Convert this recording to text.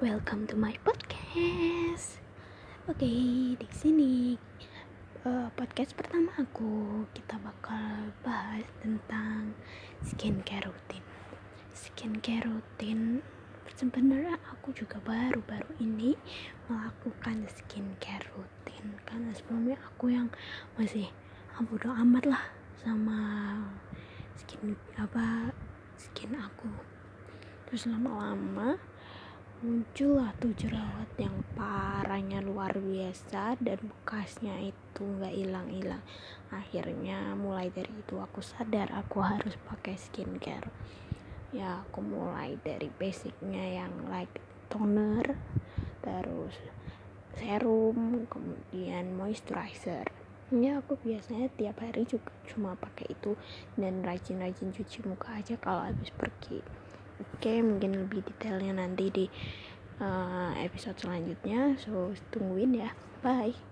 welcome to my podcast. Oke, di sini uh, podcast pertama aku kita bakal bahas tentang skincare rutin. Skincare rutin sebenarnya aku juga baru-baru ini melakukan skincare rutin karena sebelumnya aku yang masih ah, bodo amat lah sama skin apa skin aku terus lama-lama muncullah tuh jerawat yang parahnya luar biasa dan bekasnya itu nggak hilang-hilang. Akhirnya mulai dari itu aku sadar aku harus pakai skincare. Ya aku mulai dari basicnya yang like toner terus serum kemudian moisturizer. Ya aku biasanya tiap hari juga cuma pakai itu dan rajin-rajin cuci muka aja kalau habis pergi oke mungkin lebih detailnya nanti di uh, episode selanjutnya. So tungguin ya. Bye